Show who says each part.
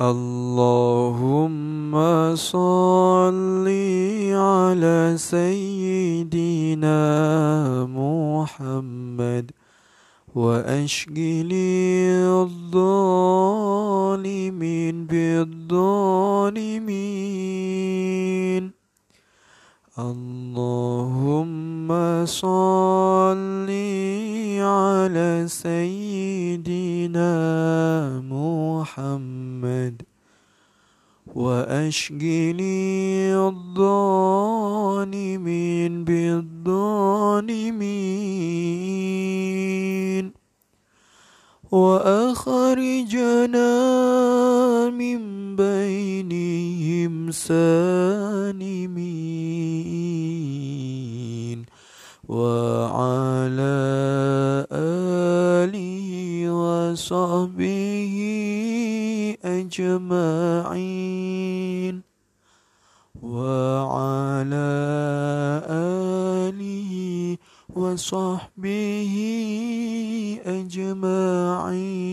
Speaker 1: اللهم صل على سيدنا محمد وأشقني الظالمين بالظالمين. اللهم صل على سيدنا محمد وأشقني الظالمين بالظالمين وأخرجنا من بينهم سالمين وعلى آله وصحبه أجمعين وعلى آله وصحبه أجمعين